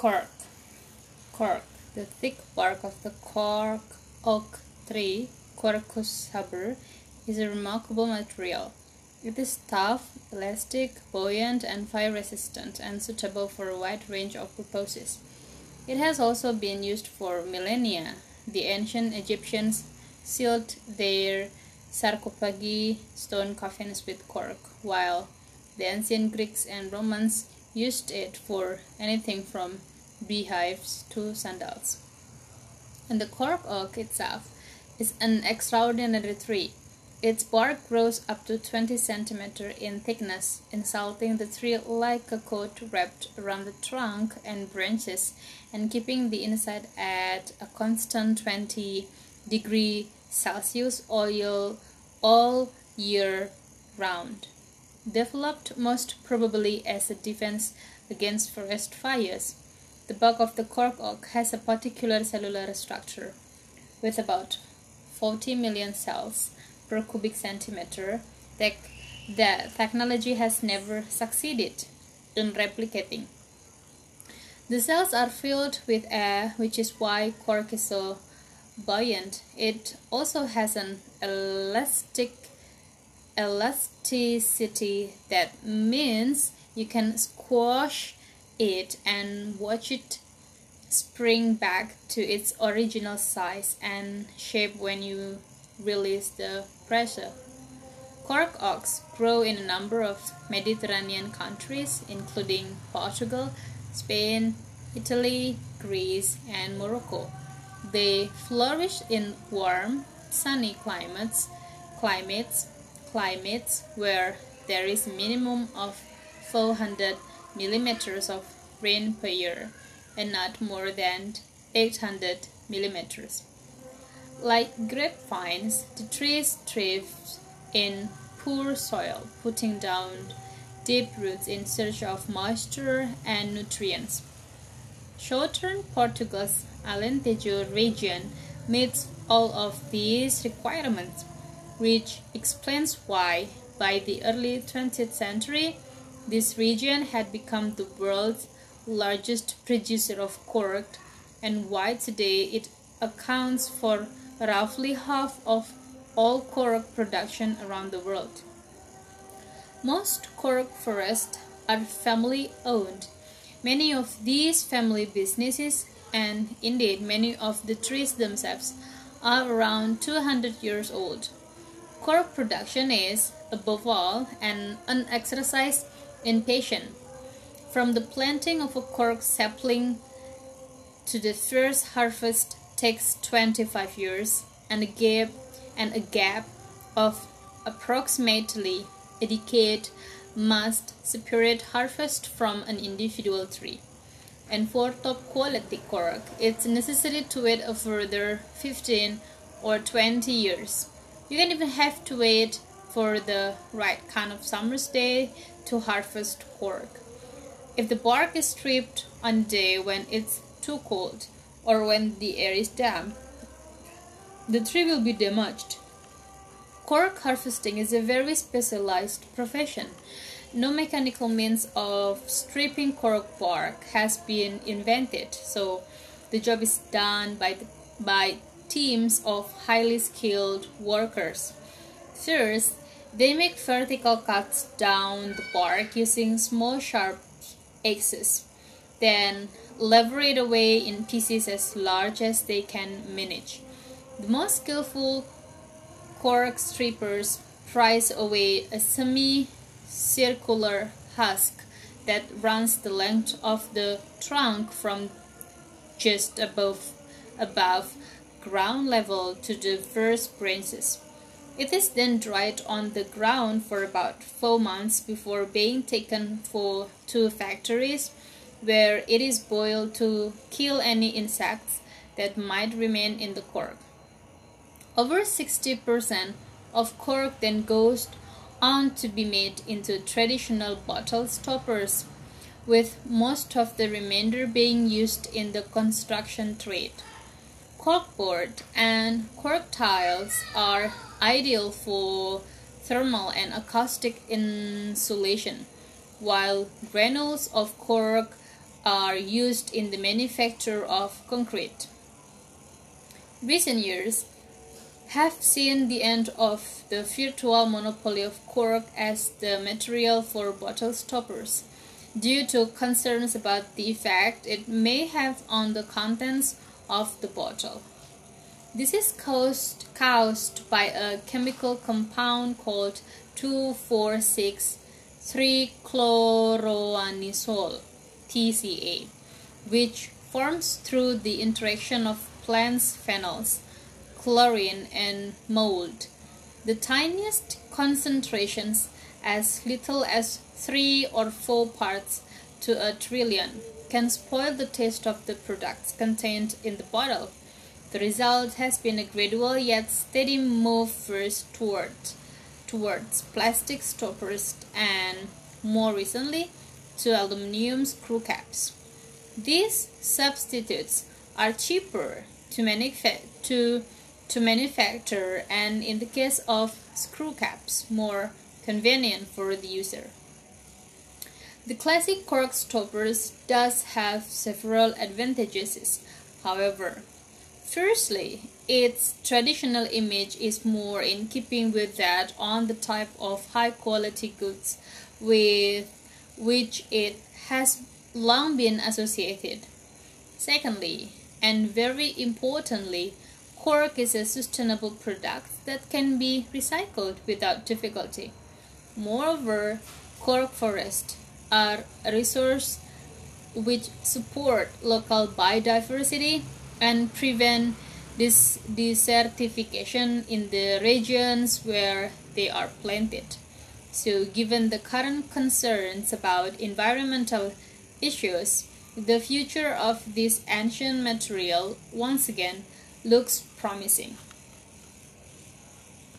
Cork. Cork. The thick bark of the cork oak tree, Quercus suber, is a remarkable material. It is tough, elastic, buoyant, and fire resistant, and suitable for a wide range of purposes. It has also been used for millennia. The ancient Egyptians sealed their sarcophagi stone coffins with cork, while the ancient Greeks and Romans used it for anything from beehives to sandals. And the cork oak itself is an extraordinary tree. Its bark grows up to 20 centimeters in thickness, encircling the tree like a coat wrapped around the trunk and branches and keeping the inside at a constant 20 degree Celsius oil all year round developed most probably as a defense against forest fires. The bark of the cork oak has a particular cellular structure, with about 40 million cells per cubic centimeter that the technology has never succeeded in replicating. The cells are filled with air, which is why cork is so buoyant. It also has an elastic elasticity that means you can squash it and watch it spring back to its original size and shape when you release the pressure. Cork oaks grow in a number of Mediterranean countries, including Portugal, Spain, Italy, Greece, and Morocco. They flourish in warm, sunny climates, climates climates where there is a minimum of 400 millimeters of rain per year and not more than 800 millimeters. Like grapevines, the trees thrive in poor soil, putting down deep roots in search of moisture and nutrients. Southern Portugal's Alentejo region meets all of these requirements which explains why, by the early 20th century, this region had become the world's largest producer of cork and why today it accounts for roughly half of all cork production around the world. Most cork forests are family owned. Many of these family businesses, and indeed many of the trees themselves, are around 200 years old. Cork production is, above all, an unexercised impatience. From the planting of a cork sapling to the first harvest takes 25 years and a gap and a gap of approximately a decade must separate harvest from an individual tree. And for top quality cork, it's necessary to wait a further 15 or 20 years. You can even have to wait for the right kind of summer's day to harvest cork. If the bark is stripped on day when it's too cold or when the air is damp, the tree will be damaged. Cork harvesting is a very specialized profession. No mechanical means of stripping cork bark has been invented, so the job is done by, the, by teams of highly skilled workers. First, they make vertical cuts down the bark using small sharp axes. Then lever it away in pieces as large as they can manage. The most skillful cork strippers prise away a semi-circular husk that runs the length of the trunk from just above above ground level to the first branches. It is then dried on the ground for about four months before being taken for to factories where it is boiled to kill any insects that might remain in the cork. Over 60% of cork then goes on to be made into traditional bottle stoppers, with most of the remainder being used in the construction trade. Corkboard and cork tiles are ideal for thermal and acoustic insulation, while granules of cork are used in the manufacture of concrete. Recent years have seen the end of the virtual monopoly of cork as the material for bottle stoppers due to concerns about the effect it may have on the contents of the bottle. This is caused, caused by a chemical compound called 2,4,6-trichloroanisole TCA, which forms through the interaction of plants' phenols, chlorine, and mold. The tiniest concentrations, as little as 3 or 4 parts to a trillion, can spoil the taste of the products contained in the bottle. The result has been a gradual yet steady move first toward, towards plastic stoppers and, more recently, to aluminum screw caps. These substitutes are cheaper to, manufa- to, to manufacture and, in the case of screw caps, more convenient for the user. The classic cork stoppers does have several advantages. However, firstly, its traditional image is more in keeping with that on the type of high quality goods with which it has long been associated. Secondly, and very importantly, cork is a sustainable product that can be recycled without difficulty. Moreover, cork forests are a resource which support local biodiversity and prevent this desertification in the regions where they are planted. So, given the current concerns about environmental issues, the future of this ancient material once again looks promising.